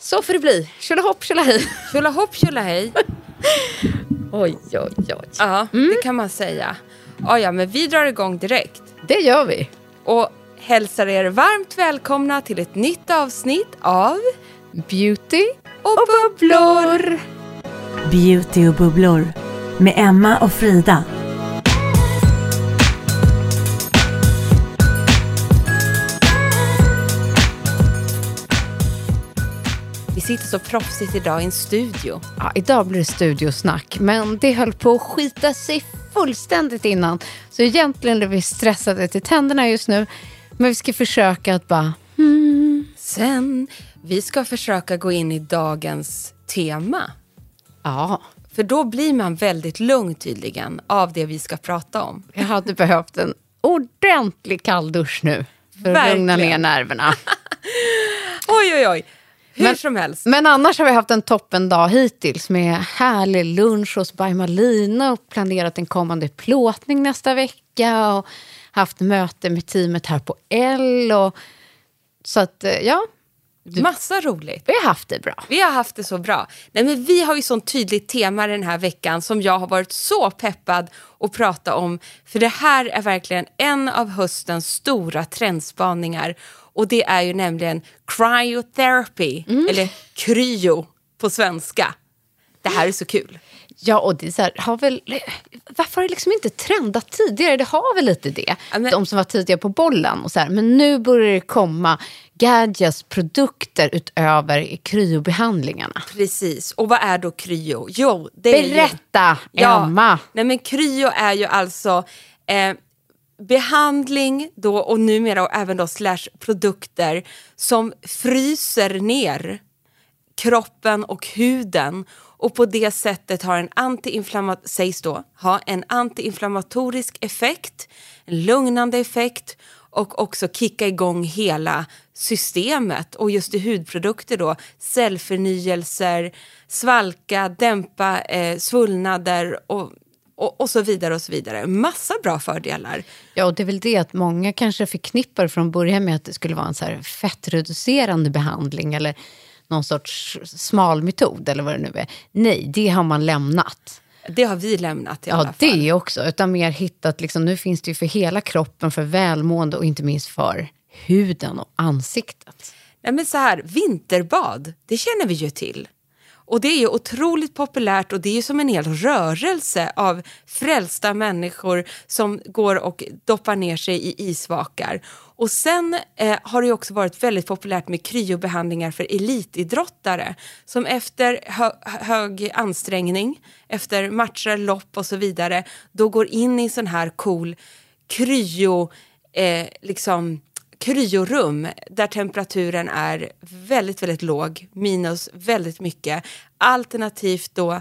Så får det bli. Tjolahopp tjolahej. Tjolahopp tjolahej. Oj, oj, oj. Ja, Mm. det kan man säga. Ja, ja, men vi drar igång direkt. Det gör vi. Och hälsar er varmt välkomna till ett nytt avsnitt av Beauty Och bubblor. Beauty och bubblor med Emma och Frida. Vi sitter så proffsigt idag i en studio. Ja, idag blir det studiosnack, men det höll på att skita sig fullständigt innan. Så egentligen är vi stressade till tänderna just nu. Men vi ska försöka att bara... Sen, vi ska försöka gå in i dagens tema. Ja, För då blir man väldigt lugn tydligen av det vi ska prata om. jag hade behövt en ordentlig kalldusch nu. För att lugna ner Verkligen. nerverna. Oj, oj, oj. Hur Men- som helst. Men annars har vi haft en toppen dag hittills med härlig lunch hos By Malina och planerat en kommande plåtning nästa vecka och haft möte med teamet här på L. Och, så att, eh, ja, Massa roligt. vi har haft det bra. Vi har haft det så bra. Nej, men vi har ju sånt tydligt tema den här veckan som jag har varit så peppad att prata om. För det här är verkligen en av höstens stora trendspaningar. Och det är ju nämligen cryotherapy, eller kryo på svenska. Det här är så kul. Ja, och det här, har väl, varför har det liksom inte trendat tidigare? Det har väl lite det. Ja, men- De som var tidiga på bollen. Och så här, men nu börjar det komma gadgets, produkter utöver kryobehandlingarna. Precis. Och vad är då kryo? Jo, det är ju... Berätta, Emma. Nej, men kryo är ju alltså eh, behandling då och numera och även då slash produkter som fryser ner kroppen och huden och på det sättet har en sägs då ha en antiinflammatorisk effekt, en lugnande effekt och också kicka igång hela systemet. Och just i hudprodukter då, cellförnyelser, svalka, dämpa eh, svullnader och, och, och så vidare och så vidare. Massa bra fördelar. Ja, och det är väl det att många kanske förknippar från början med att det skulle vara en så fettreducerande behandling eller någon sorts smal metod eller vad det nu är. Nej, det har man lämnat. Det har vi lämnat i alla Ja, fall. det också. Utan mer hittat, liksom, nu finns det ju för hela kroppen, för välmående och inte minst för huden och ansiktet. Nej, men så här, vinterbad, det känner vi ju till. Och det är ju otroligt populärt och det är ju som en hel rörelse av frälsta människor som går och doppar ner sig i isvakar. Och sen eh, har det ju också varit väldigt populärt med kryobehandlingar för elitidrottare som efter hö hög ansträngning, efter matcher, lopp och så vidare, då går in i sån här cool kryo, eh, liksom kryorum där temperaturen är väldigt, väldigt låg, minus väldigt mycket. Alternativt då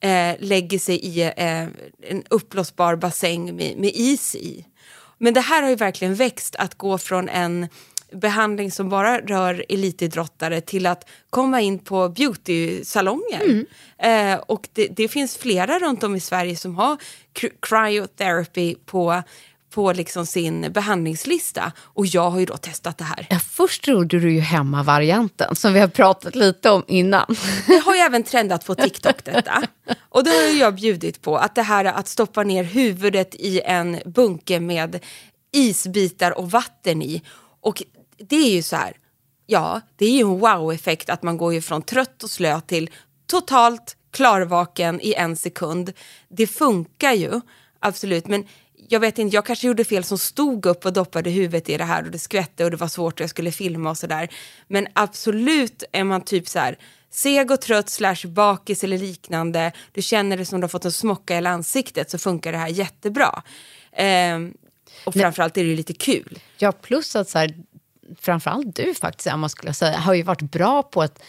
eh, lägger sig i eh, en uppblåsbar bassäng med, med is i. Men det här har ju verkligen växt att gå från en behandling som bara rör elitidrottare till att komma in på beautysalonger. Mm. Eh, och det, det, finns flera runt om i Sverige som har cryotherapy på på liksom sin behandlingslista. Och jag har ju då testat det här. Ja, först trodde du ju hemma-varianten som vi har pratat lite om innan. Det har ju även trendat på TikTok detta. Och då har jag bjudit på att det här att stoppa ner huvudet i en bunke med isbitar och vatten i. Och det är ju så här, ja, det är ju en wow-effekt att man går ju från trött och slö till totalt klarvaken i en sekund. Det funkar ju, absolut. Men jag vet inte, jag kanske gjorde fel som stod upp och doppade huvudet i det här och det skvätte och det var svårt och jag skulle filma och sådär. Men absolut är man typ så här seg och trött slash bakis eller liknande, du känner det som du har fått en smocka i hela ansiktet så funkar det här jättebra. Eh, och framförallt är det lite kul. Ja, plus att så här, framförallt du faktiskt, Emma, skulle jag säga, har ju varit bra på att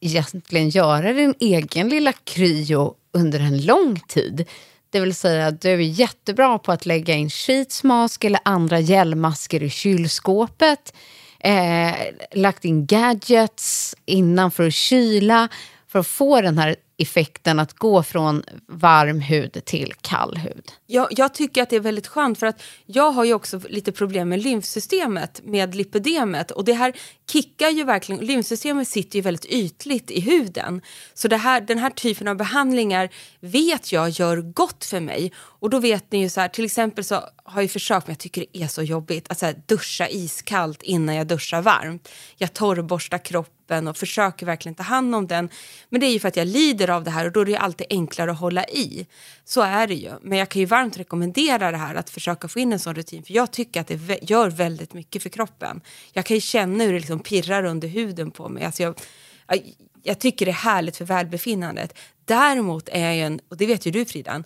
egentligen göra din egen lilla kryo under en lång tid. Det vill säga att du är jättebra på att lägga in sheetsmask eller andra gelmasker i kylskåpet. Eh, lagt in gadgets innan för att kyla för att få den här effekten att gå från varm hud till kall hud? Jag, jag tycker att det är väldigt skönt för att jag har ju också lite problem med lymfsystemet med lipidemet och det här kickar ju verkligen, lymfsystemet sitter ju väldigt ytligt i huden. Så det här, den här typen av behandlingar vet jag gör gott för mig och då vet ni ju så här, till exempel så har jag försökt men jag tycker det är så jobbigt att så här, duscha iskallt innan jag duschar varmt. Jag torrborstar kroppen och försöker verkligen ta hand om den. Men det är ju för att jag lider av det här och då är det alltid enklare att hålla i. Så är det ju. Men jag kan ju varmt rekommendera det här att försöka få in en sån rutin för jag tycker att det gör väldigt mycket för kroppen. Jag kan ju känna hur det liksom pirrar under huden på mig. Alltså jag, jag tycker det är härligt för välbefinnandet. Däremot är jag en, och det vet ju du Fridan,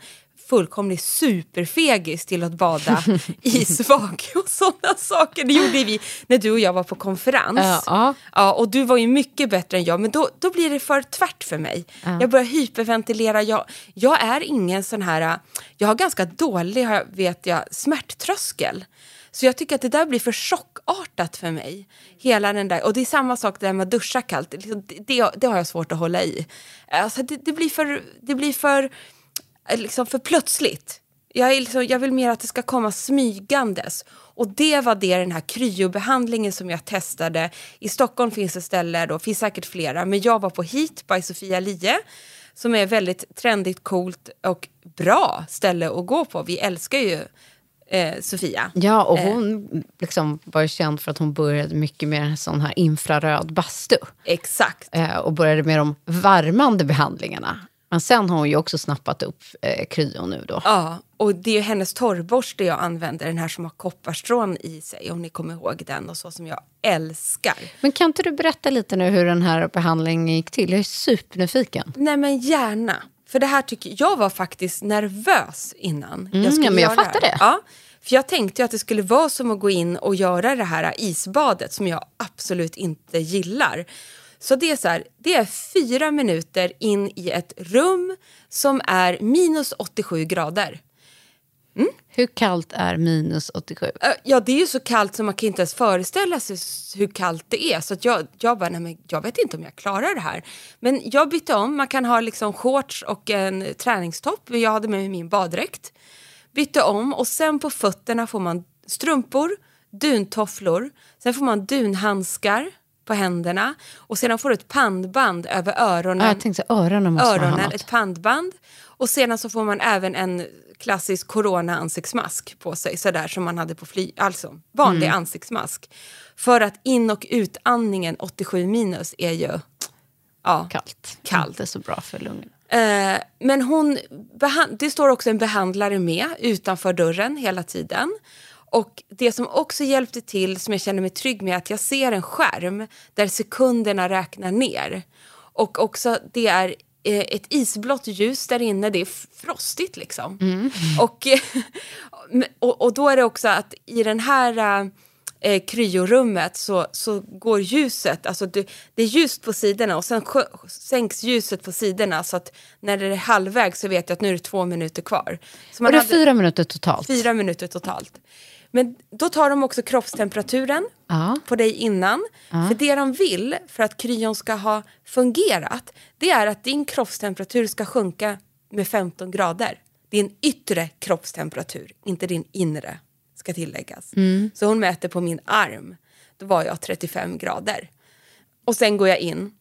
fullkomlig superfegis till att bada i svag och sådana saker. Det gjorde vi när du och jag var på konferens. Ja, ja. ja och du var ju mycket bättre än jag men då, då blir det för tvärt för mig. Ja. Jag börjar hyperventilera. Jag, jag är ingen sån här, jag har ganska dålig vet jag, smärttröskel. Så jag tycker att det där blir för chockartat för mig. Hela den där, och det är samma sak där med att duscha kallt. Liksom, det, det, det har jag svårt att hålla i. Alltså det, det blir för, det blir för liksom för plötsligt. Jag, är liksom, jag vill mer att det ska komma smygandes. Och det var det den här kryobehandlingen som jag testade. I Stockholm finns det ställen, det finns säkert flera, men jag var på Heat by Sofia Lie som är väldigt trendigt, coolt och bra ställe att gå på. Vi älskar ju eh, Sofia. Ja, och eh. hon eh. liksom var känd för att hon började mycket med sån här infraröd bastu. Exakt. Eh, och började med de värmande behandlingarna. Men sen har hon ju också snappat upp eh, kryo nu då. Ja, och det är hennes torrborste jag använder, den här som har kopparstrån i sig, om ni kommer ihåg den och så som jag älskar. Men kan inte du berätta lite nu hur den här behandlingen gick till? Jag är supernyfiken. Nej men gärna. För det här tycker jag var faktiskt nervös innan mm, jag skulle ja, men jag fattar det. Ja, för jag tänkte att det skulle vara som att gå in och göra det här isbadet som jag absolut inte gillar. Så det är så här, det är fyra minuter in i ett rum som är minus 87 grader. Mm. Hur kallt är minus 87? Ja, det är ju så kallt så man kan inte ens föreställa sig hur kallt det är. Så jag, jag bara, nej men jag vet inte om jag klarar det här. Men jag bytte om, man kan ha liksom shorts och en träningstopp. Jag hade med mig min baddräkt. Bytte om och sen på fötterna får man strumpor, duntofflor, sen får man dunhandskar på händerna och sedan får du ett pandband över öronen. Ja, jag tänkte öronen måste öronen, man ha Ett pandband. Och sedan så får man även en klassisk corona-ansiktsmask på sig, sådär som man hade på fly, alltså vanlig mm. ansiktsmask. För att in och utandningen 87 minus är ju ja, kallt. kallt. Inte så bra för lungorna. Eh, men hon, det står också en behandlare med utanför dörren hela tiden. Och det som också hjälpte till, som jag känner mig trygg med, att jag ser en skärm där sekunderna räknar ner. Och också det är eh, ett isblått ljus där inne, det är frostigt liksom. Mm. Och, och, och då är det också att i den här eh, kryorummet så, så går ljuset, alltså det, det är ljust på sidorna och sen sänks ljuset på sidorna så att när det är halvvägs så vet jag att nu är det två minuter kvar. Så Och det är fyra minuter totalt. fyra minuter totalt. Men då tar de också kroppstemperaturen Ja. på dig innan. För det de vill för att kryon ska ha fungerat, det är att din kroppstemperatur ska sjunka med 15 grader. Din yttre kroppstemperatur, inte din inre, ska tilläggas. Så hon mäter på min arm, då var jag 35 grader. Och sen går jag in.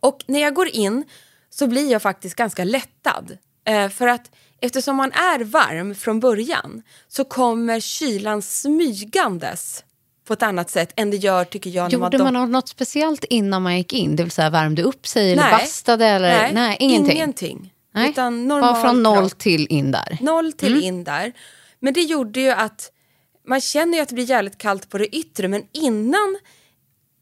Och när jag går in så blir jag faktiskt ganska lättad. Eh, för att eftersom man är varm från början så kommer kylan smygandes på ett annat sätt än det gör tycker jag. Gjorde man, man något speciellt innan man gick in? Det vill säga värmde upp sig eller Nej. bastade? Eller? Nej, ingenting. ingenting. Nej. Utan normal Bara från noll till in där. Noll till Mm. in där. Men det gjorde ju att man känner ju att det blir jävligt kallt på det yttre men innan,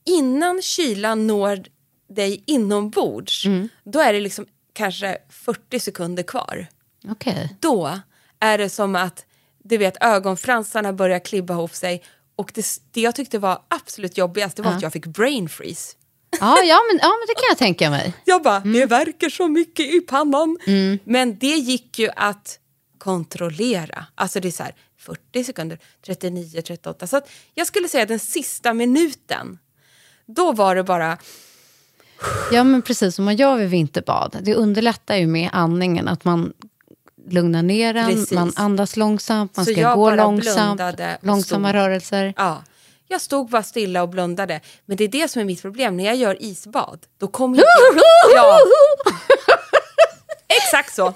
innan kylan når dig inombords Mm. då är det liksom kanske 40 sekunder kvar. Okej. Då är det som att du vet ögonfransarna börjar klibba ihop sig och det, det jag tyckte var absolut jobbigast det var att jag fick brain freeze. Ja, ja, men, ja, men det kan jag tänka mig. Jag bara, Mm. det verkar så mycket i pannan. Men det gick ju att kontrollera. Alltså det är så här 40 sekunder, 39, 38. Så jag skulle säga den sista minuten, då var det bara, Ja, men precis som man gör vid vinterbad. Det underlättar ju med andningen, att man lugnar ner den, Precis. man andas långsamt, man Så ska jag gå långsamt, långsamma rörelser. ja. Jag stod bara stilla och blundade. Men det är det som är mitt problem. När jag gör isbad, då kommer jag... Ja. Exakt så.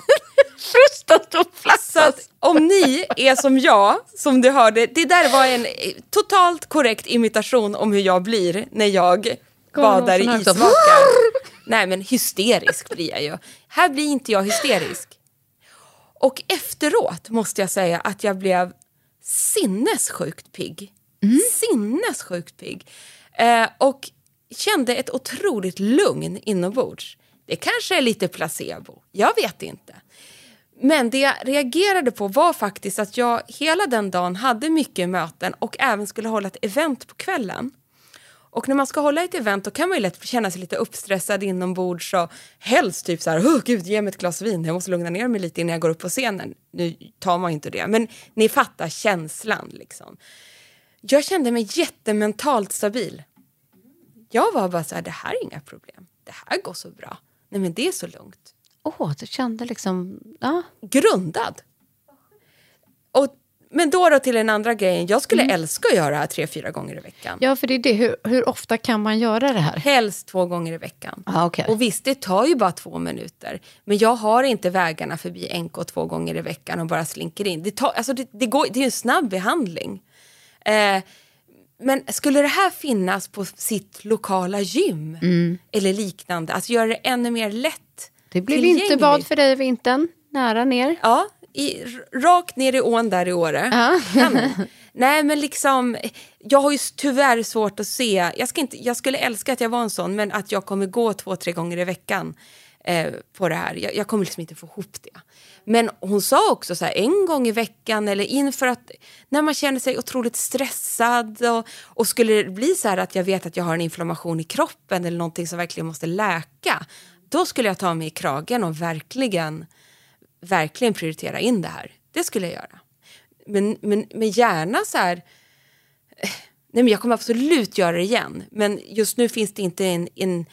Frustat och att om ni är som jag, som du hörde, det där var en eh, totalt korrekt imitation om hur jag blir när jag badar i isvakar. Nej men hysterisk blir jag ju. Här blir inte jag hysterisk. Och efteråt måste jag säga att jag blev sinnessjukt pigg. Sinnessjukt pigg. Eh, och kände ett otroligt lugn inombords. Det kanske är lite placebo, jag vet inte. Men det jag reagerade på var faktiskt att jag hela den dagen hade mycket möten och även skulle hålla ett event på kvällen. Och när man ska hålla ett event då kan man ju lätt känna sig lite uppstressad inombords och helst typ så här, oh, gud ge mig ett glas vin, jag måste lugna ner mig lite innan jag går upp på scenen. Nu tar man ju inte det, men ni fattar känslan liksom. Jag kände mig jättementalt stabil. Jag var bara så här, det här är inga problem, det här går så bra. Nej men det är så lugnt Åh, du kände liksom... Ja. grundad. Och, men då, då till den andra grejen. Jag skulle Mm. älska att göra det här tre, fyra gånger i veckan. ja, för det är det. Hur, hur ofta kan man göra det här? Helst två gånger i veckan. Ah, okej. Och visst, det tar ju bara två minuter. Men jag har inte vägarna förbi NK två gånger i veckan och bara slinker in. Det, tar, alltså det, det, går, det är en snabb behandling. Eh, men skulle det här finnas på sitt lokala gym eller liknande, alltså göra det ännu mer lätt Det blir vinterbad för dig i vintern, nära ner. Ja, i, rakt ner i ån där i Åre. Ja. Nej men liksom, jag har ju tyvärr svårt att se, jag, ska inte, jag skulle älska att jag var en sån, men att jag kommer gå två, tre gånger i veckan eh, på det här. Jag, jag kommer liksom inte få ihop det. Men hon sa också så här, en gång i veckan eller inför att när man känner sig otroligt stressad och, och skulle det bli så här att jag vet att jag har en inflammation i kroppen eller någonting som verkligen måste läka, då skulle jag ta mig i kragen och verkligen verkligen prioritera in det här. Det skulle jag göra. Men, men, men gärna så här... eh, Nej, men jag kommer absolut göra det igen. Men just nu finns det inte en... en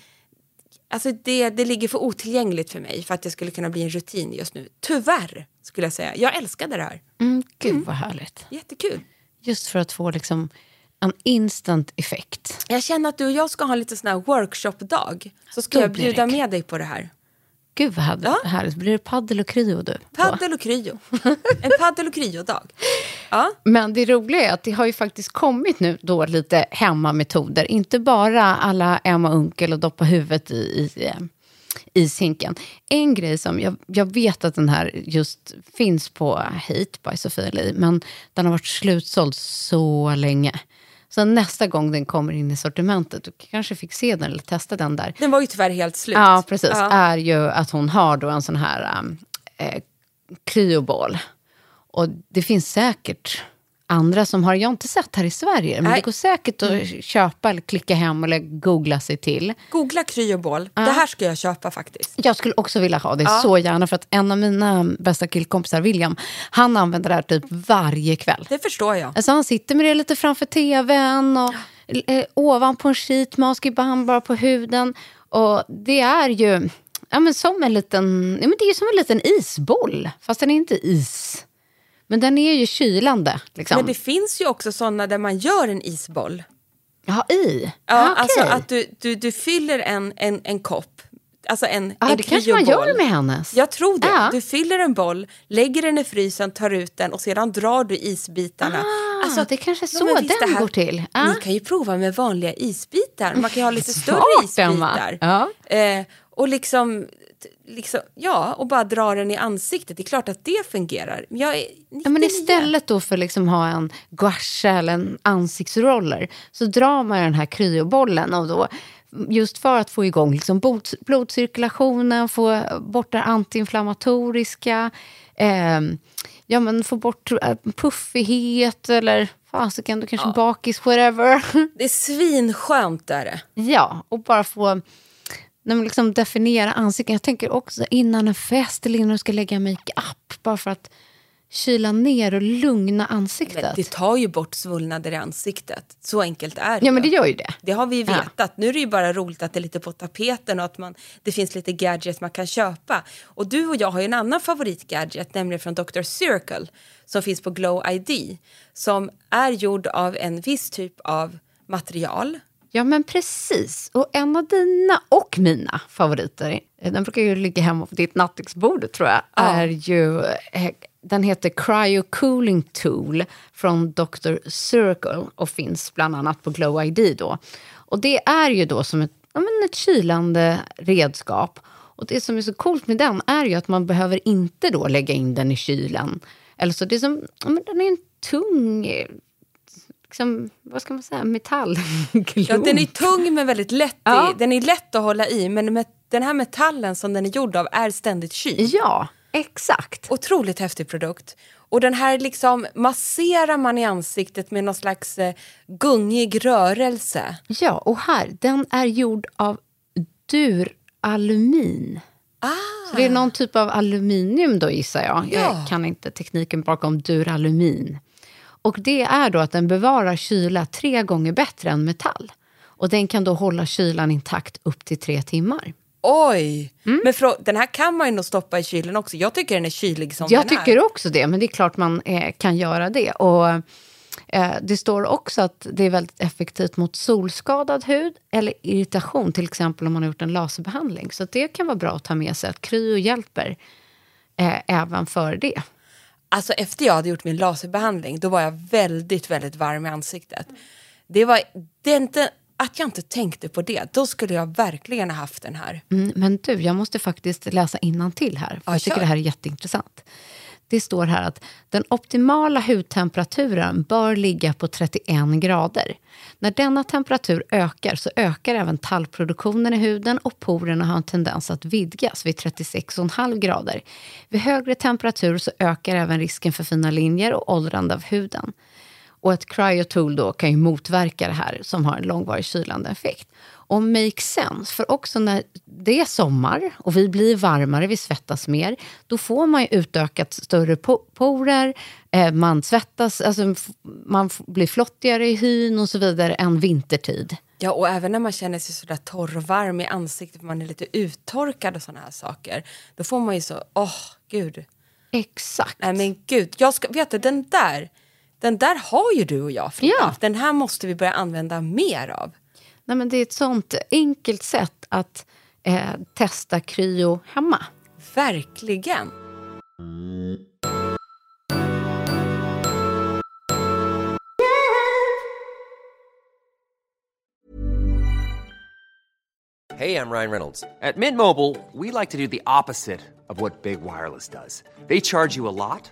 alltså det, det ligger för otillgängligt för mig för att det skulle kunna bli en rutin just nu. Tyvärr, skulle jag säga. Jag älskade det här. Mm, gud vad härligt. Jättekul. Just för att få liksom en instant effekt. Jag känner att du och jag ska ha en liten sån här workshop-dag. Så ska Då jag bjuda det- med dig på det här. Gud vad härligt. Ja. härligt. Blir det paddel och kryo du? Paddel och kryo. En paddel och kryo-dag. Ja. Men det roliga är att det har ju faktiskt kommit nu då lite hemmametoder. Inte bara alla Emma Unkel och doppa huvudet i, i, eh, i sinken. En grej som, jag, jag vet att den här just finns på Hate by Sofia Li, men den har varit slutsåld så länge. Så nästa gång den kommer in i sortimentet, du kanske fick se den eller testa den där. Den var ju tyvärr helt slut. Ja, precis. Ja. Är ju att hon har då en sån här um, eh, kryoball. Och det finns säkert andra som har, jag har inte sett här i Sverige, men Nej. det går säkert att köpa eller klicka hem eller googla sig till. Googla kryobol. Det här ska jag köpa faktiskt. Jag skulle också vilja ha det Ja. så gärna för att en av mina bästa killkompisar, William, han använder det här typ varje kväll. Det förstår jag. Alltså han sitter med det lite framför tvn och eh, ovanpå en sheet mask i band bara på huden. Och det är ju ja, men som en liten, ja, men det är som en liten isboll, fast den är inte is. Men den är ju kylande. Liksom. Men det finns ju också såna där man gör en isboll. Ja, i? Ja, Ah, Alltså okej. att du, du, du fyller en, en, en kopp, alltså en, Ja, en det kanske man gör med hennes. Jag tror det. Ja. Du fyller en boll, lägger den i frysen, tar ut den och sedan drar du isbitarna. Ah, det kanske är så men visst, den här- går till. Ja. Ni kan ju prova med vanliga isbitar. Man kan ju ha lite större isbitar. Ja. Eh, och liksom, liksom, ja, och bara dra den i ansiktet. Det är klart att det fungerar. Men Jag är 99. Ja, men istället då för liksom ha en gouache eller en ansiktsroller så drar man den här kryobollen och då just för att få igång liksom blod, blodcirkulationen, få bort det antiinflammatoriska, eh, ja, men få bort eh, puffighet eller fasiken, du kanske är bakis, whatever. Det är svinskönt det. ja, och bara få nej, men liksom definiera ansikten. Jag tänker också innan en fest eller innan du ska lägga makeup, bara för att kyla ner och lugna ansiktet. Men det tar ju bort svullnader i ansiktet. Så enkelt är det Ja, men det gör ju det. Det har vi ju Ja. vetat. Nu är det ju bara roligt att det är lite på tapeten och att man, det finns lite gadgets man kan köpa. Och du och jag har ju en annan favoritgadget, nämligen från Dr. Circle som finns på Glow ID. Som är gjord av en viss typ av material. Ja, men precis. Och en av dina och mina favoriter, eh, den brukar ju ligga hemma på ditt nattduksbord tror jag, Ja. är ju, eh, den heter Cryo Cooling Tool från Dr. Circle och finns bland annat på Glow ID då. Och det är ju då som ett, ja, ett kylande redskap. Och det som är så coolt med den är ju att man behöver inte då lägga in den i kylen. Eller så det är som, ja, men den är en tung, eh, liksom, vad ska man säga, metallklump. Ja, den är tung men väldigt lätt. i- Ja. Den är lätt att hålla i men den här metallen som den är gjord av är ständigt kyld. Ja, exakt. Otroligt häftig produkt. Och den här liksom masserar man i ansiktet med någon slags eh, gungig rörelse. Ja, och här, den är gjord av duralumin. Så det är någon typ av aluminium då gissar jag. Ja. Jag kan inte tekniken bakom duralumin. Och det är då att den bevarar kyla tre gånger bättre än metall. Och den kan då hålla kylan intakt upp till tre timmar. Oj! Men frå- den här kan man ju nog stoppa i kylen också. Jag tycker den är kylig som Jag den tycker är. också det, men det är klart man eh, kan göra det. Och, eh, det står också att det är väldigt effektivt mot solskadad hud eller irritation, till exempel om man har gjort en laserbehandling. Så det kan vara bra att ta med sig att kryo hjälper eh, även för det. Alltså efter jag hade gjort min laserbehandling då var jag väldigt, väldigt varm i ansiktet. Det var det är inte att jag inte tänkte på det. Då skulle jag verkligen ha haft den här. Mm, men du, jag måste faktiskt läsa till här. För Ja, jag tycker kör. det här är jätteintressant. Det står här att den optimala hudtemperaturen bör ligga på 31 grader. När denna temperatur ökar så ökar även tallproduktionen i huden och porerna har en tendens att vidgas vid 36,5 grader. Vid högre temperatur så ökar även risken för fina linjer och åldrande av huden. Och ett cryotool då kan ju motverka det här som har en långvarig kylande effekt. Och make sense, för också när det är sommar och vi blir varmare, vi svettas mer, då får man ju utökat större po- porer, eh, man svettas, alltså man blir flottigare i hyn och så vidare än vintertid. Ja, och även när man känner sig sådär torr och varm i ansiktet, för man är lite uttorkad och sådana här saker. Då får man ju så, åh gud. Exakt. Nej men gud, jag ska, vet du, den där, den där har ju du och jag Frida. Ja. Den här måste vi börja använda mer av. Nej, men det är ett sånt enkelt sätt att eh, testa kryo hemma. Verkligen. Hey, I'm Ryan Reynolds. At Mint Mobile, we like to do the opposite of what Big Wireless does. They charge you a lot,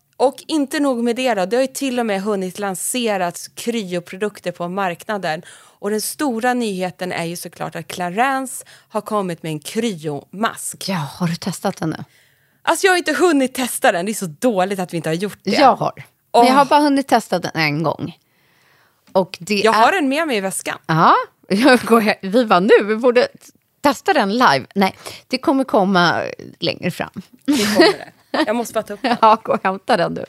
och inte nog med det då, det har ju till och med hunnit lanserats kryoprodukter på marknaden. Och den stora nyheten är ju såklart att Clarence har kommit med en kryomask. Ja, har du testat den nu? Alltså jag har inte hunnit testa den, det är så dåligt att vi inte har gjort det. Jag har. Åh. jag har bara hunnit testa den en gång. Och det Jag är... har den med mig i väskan. Ja, jag går he- vi var nu, vi borde testa den live. Nej, det kommer komma längre fram. Det kommer det. Jag måste bara ta upp den. Ja, gå och hämta den du.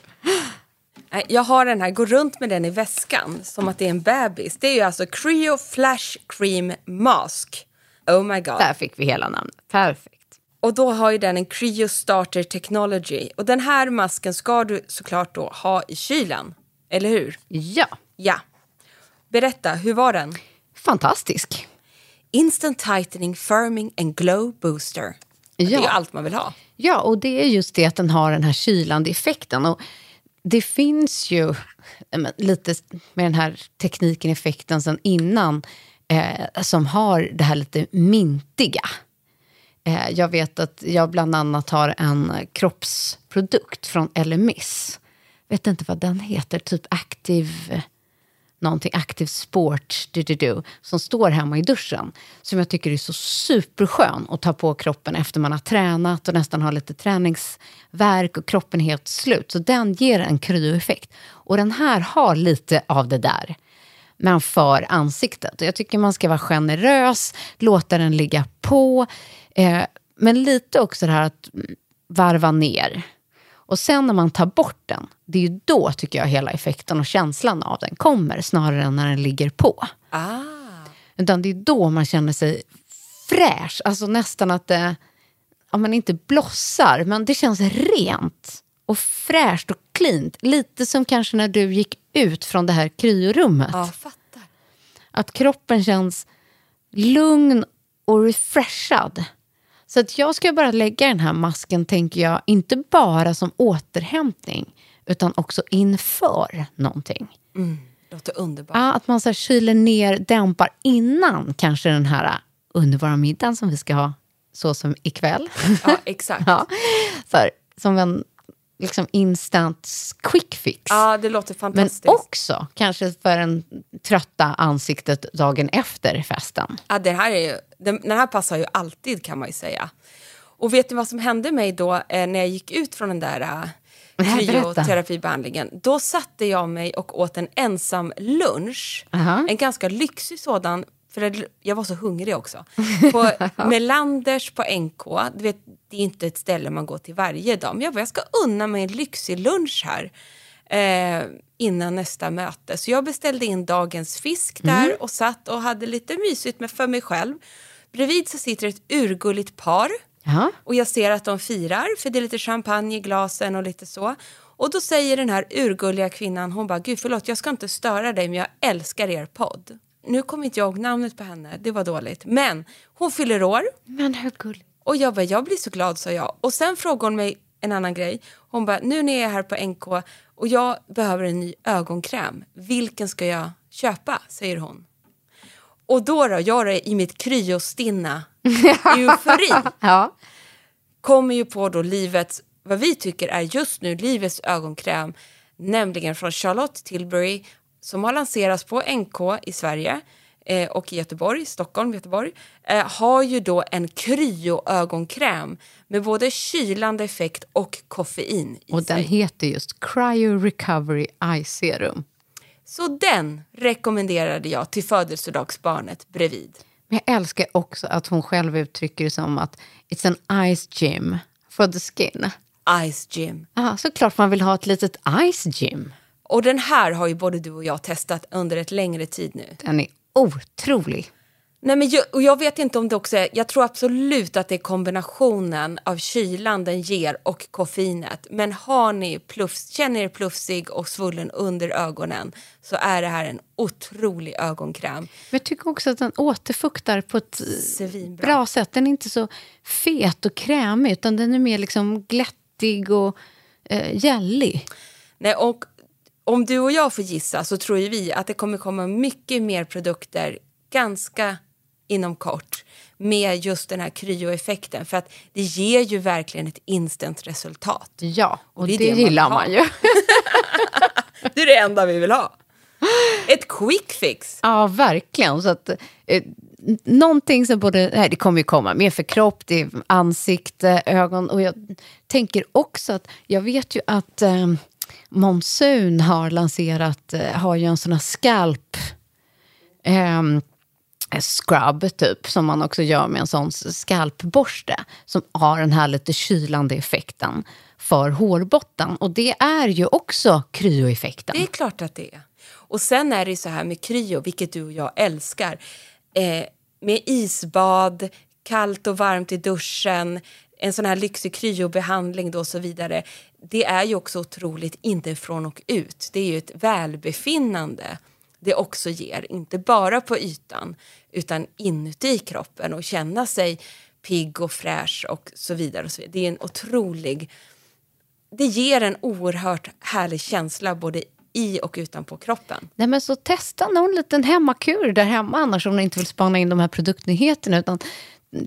Jag har den här, går runt med den i väskan som att det är en bebis. Det är ju alltså Creo Flash Cream Mask. Oh my god. Där fick vi hela namnet. Perfekt. Och då har ju den en Creo Starter Technology. Och den här masken ska du såklart då ha i kylen. Eller hur? Ja, Ja. Berätta, hur var den? fantastisk. Instant Tightening Firming and Glow Booster. Det är Ja. ju allt man vill ha. Ja, och det är just det att den har den här kylande effekten. Och det finns ju lite med den här tekniken, effekten sen innan, eh, som har det här lite mintiga. Eh, jag vet att jag bland annat har en kroppsprodukt från Elemis. Vet inte vad den heter, typ Active någonting Active Sport du, du, du, som står hemma i duschen. Som jag tycker är så superskön att ta på kroppen efter man har tränat och nästan har lite träningsverk och kroppen är helt slut. Så den ger en kryoeffekt. Och den här har lite av det där. Men för ansiktet. Och Jag tycker man ska vara generös, låta den ligga på. Eh, men lite också det här att varva ner. Och sen när man tar bort den, det är ju då tycker jag hela effekten och känslan av den kommer, snarare än när den ligger på. Ah. Utan det är då man känner sig fräsch, alltså nästan att det, ja men inte blossar, men det känns rent och fräscht och cleant. Lite som kanske när du gick ut från det här kryorummet. Ja, fattar. Att kroppen känns lugn och refreshad. Så att jag ska bara lägga den här masken, tänker jag, inte bara som återhämtning, utan också inför någonting. Låter underbart. Ja, att man så här kyler ner, dämpar innan kanske den här underbara middagen som vi ska ha, så som ikväll. Ja, exakt. ja, här, som en liksom instant quick fix. Ja, det låter Men fantastiskt. också kanske för en trötta ansiktet dagen efter festen. Ja, det här är ju, den, den här passar ju alltid kan man ju säga. Och vet ni vad som hände mig då eh, när jag gick ut från den där eh, kryoterapibehandlingen? Då satte jag mig och åt en ensam lunch. Aha. En ganska lyxig sådan, för jag var så hungrig också. På Melanders på NK. Du vet, det är inte ett ställe man går till varje dag. Men jag bara, jag ska unna mig en lyxig lunch här. Eh, innan nästa möte. Så jag beställde in dagens fisk där och satt och hade lite mysigt med för mig själv. Bredvid så sitter ett urgulligt par. Ja. Och jag ser att de firar, för det är lite champagne i glasen och lite så. Och då säger den här urgulliga kvinnan, hon bara, gud förlåt jag ska inte störa dig men jag älskar er podd. Nu kommer inte jag ihåg namnet på henne, det var dåligt. Men hon fyller år Men hur gulligt. och jag bara, jag blir så glad sa jag. Och sen frågade hon mig en annan grej. Hon bara, nu när jag är här på NK och jag behöver en ny ögonkräm. Vilken ska jag köpa? Säger hon. Och då då, jag då, i mitt kryostinna eufori Ja. kommer ju på då livets, vad vi tycker är just nu livets ögonkräm, nämligen från Charlotte Tilbury, som har lanserats på NK i Sverige eh, och i Göteborg, Stockholm, Göteborg, eh, har ju då en kryo-ögonkräm med både kylande effekt och koffein i Och sig. den heter just Cryo Recovery Eye Serum. Så den rekommenderade jag till födelsedagsbarnet bredvid. Men jag älskar också att hon själv uttrycker det som att it's an ice gym for the skin. Ice Gym. Ja, såklart man vill ha ett litet ice gym. Och den här har ju både du och jag testat under ett längre tid nu. Den är otrolig. Nej, men jag, och jag vet inte om det också är, jag tror absolut att det är kombinationen av kylan den ger och koffeinet. Men har ni plufs, känner er plufsig och svullen under ögonen så är det här en otrolig ögonkräm. Men jag tycker också att den återfuktar på ett Svinbra. bra sätt. Den är inte så fet och krämig utan den är mer liksom glättig och eh, gällig. Nej, och om du och jag får gissa så tror ju vi att det kommer komma mycket mer produkter ganska inom kort med just den här kryoeffekten för att det ger ju verkligen ett instant resultat. Ja, och, det är det, det man gillar man ju. Det är det enda vi vill ha. Ett quick fix. Ja, verkligen. Så att, eh, någonting som både, nej, det kommer ju komma mer för kropp, det är ansikte, ögon. Och jag tänker också att, jag vet ju att eh, Monsun har lanserat, eh, har ju en sån här skalp eh, scrub typ, som man också gör med en sån skalpborste, som har den här lite kylande effekten för hårbotten. Och det är ju också kryoeffekten. Det är klart att det är. Och sen är det ju så här med kryo, vilket du och jag älskar. Eh, med isbad, kallt och varmt i duschen, en sån här lyxig kryobehandling då och så vidare. Det är ju också otroligt inte från och ut. Det är ju ett välbefinnande det också ger, inte bara på ytan utan inuti kroppen och känna sig pigg och fräsch och så vidare. Och så vidare. Det är en otrolig det ger en oerhört härlig känsla både i och utanpå kroppen. Nej, men så testa någon liten hemmakur där hemma annars om ni inte vill spana in de här produktnyheterna. Utan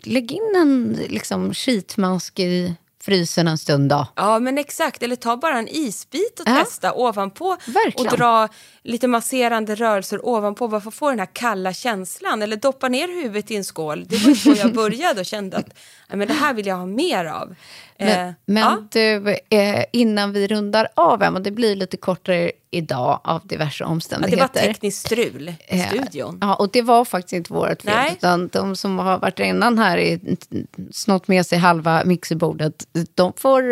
lägg in en liksom, sheetmask i frysen en stund då. Ja, men exakt. Eller ta bara en isbit och Ja. testa ovanpå Verkligen. och dra lite masserande rörelser ovanpå bara för att få den här kalla känslan. Eller doppa ner huvudet i en skål. Det var så jag började och kände att men det här vill jag ha mer av. Men, Eh, men ja. du, eh, innan vi rundar av, Emma, det blir lite kortare idag av diverse Ja, det omständigheter. var tekniskt strul i Eh, studion. Ja, och det var faktiskt inte vårt fel. Nej. Utan de som har varit innan här snott med sig halva mixerbordet, de får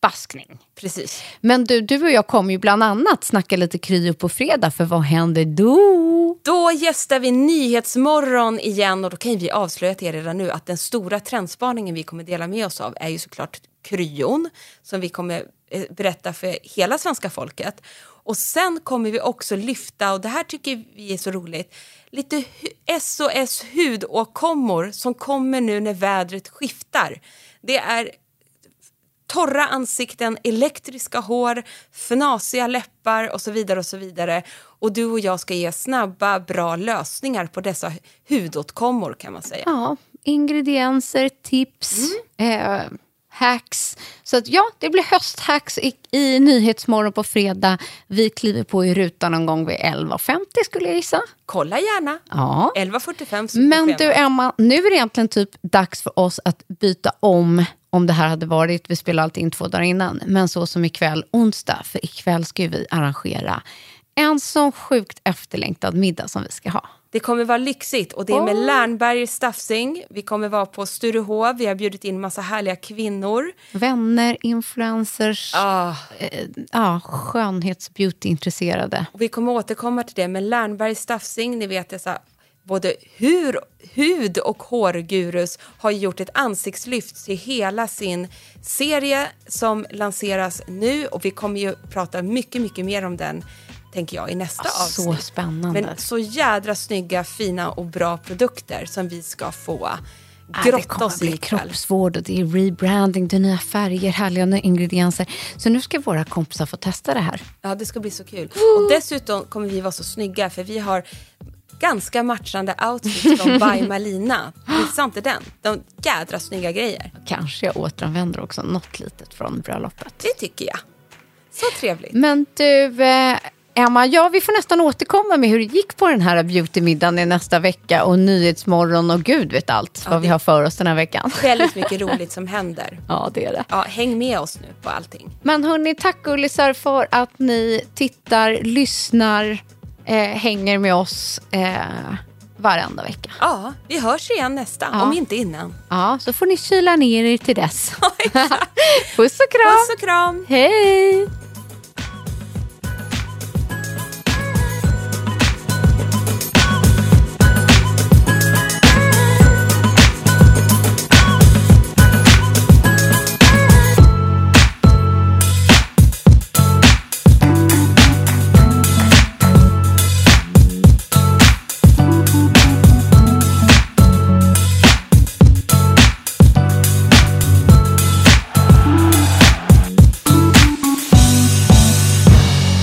baskning. Precis. Men du, du och jag kommer ju bland annat snacka lite kryo på fredag, för vad händer då? Då gästar vi Nyhetsmorgon igen och då kan vi avslöja till er redan nu att den stora trendspaningen vi kommer dela med oss av är ju såklart kryon som vi kommer eh, berätta för hela svenska folket. Och sen kommer vi också lyfta, och det här tycker vi är så roligt, lite SOS hudåkommor som kommer nu när vädret skiftar. Det är torra ansikten, elektriska hår, fnasiga läppar och så vidare och så vidare. Och du och jag ska ge snabba, bra lösningar på dessa hudåtkommor kan man säga. Ja, ingredienser, tips, Mm. eh, hacks. Så att ja, det blir hösthacks i, i Nyhetsmorgon på fredag. Vi kliver på i rutan någon gång vid 11.50 skulle jag gissa. Kolla gärna. Ja. 11.45 så Men du. Emma, nu är det egentligen typ dags för oss att byta om om det här hade varit, vi spelar alltid in två dagar innan, men så som ikväll onsdag, för ikväll ska vi arrangera en sån sjukt efterlängtad middag som vi ska ha. Det kommer vara lyxigt och det är med Åh. Lernberger Staffsing. Vi kommer vara på Sturehov. Vi har bjudit in massa härliga kvinnor. Vänner, influencers, Ah, eh, skönhets-beauty-intresserade. och vi kommer återkomma till det. Men Lernberger Staffsing, ni vet dessa både hur, hud och hårgurus har gjort ett ansiktslyft till hela sin serie som lanseras nu och vi kommer ju prata mycket, mycket mer om den tänker jag i nästa Ah, så avsnitt. spännande. Men så jädra snygga, fina och bra produkter som vi ska få det grotta kommer oss i bli ikväll. kroppsvård och det är rebranding, det är nya färger, härliga nya ingredienser. Så nu ska våra kompisar få testa det här. Ja, det ska bli så kul. Och dessutom kommer vi vara så snygga för vi har ganska matchande outfits från By Malina. Missa inte den. De jädra snygga grejer. Kanske jag återanvänder också något litet från bröllopet. Det tycker jag. Så trevligt. Men du, eh, Emma, ja, vi får nästan återkomma med hur det gick på den här beautymiddagen nästa vecka och Nyhetsmorgon och gud vet allt vad vi har för oss den här veckan. Väldigt mycket roligt som händer. Ja, det är det. Ja, häng med oss nu på allting. Men hörni, tack gullisar för att ni tittar, lyssnar, eh, hänger med oss eh, varenda vecka. Ja, vi hörs igen nästa, Ja. om inte innan. Ja, så får ni kyla ner er till dess. Puss och kram! Puss och kram! Hej!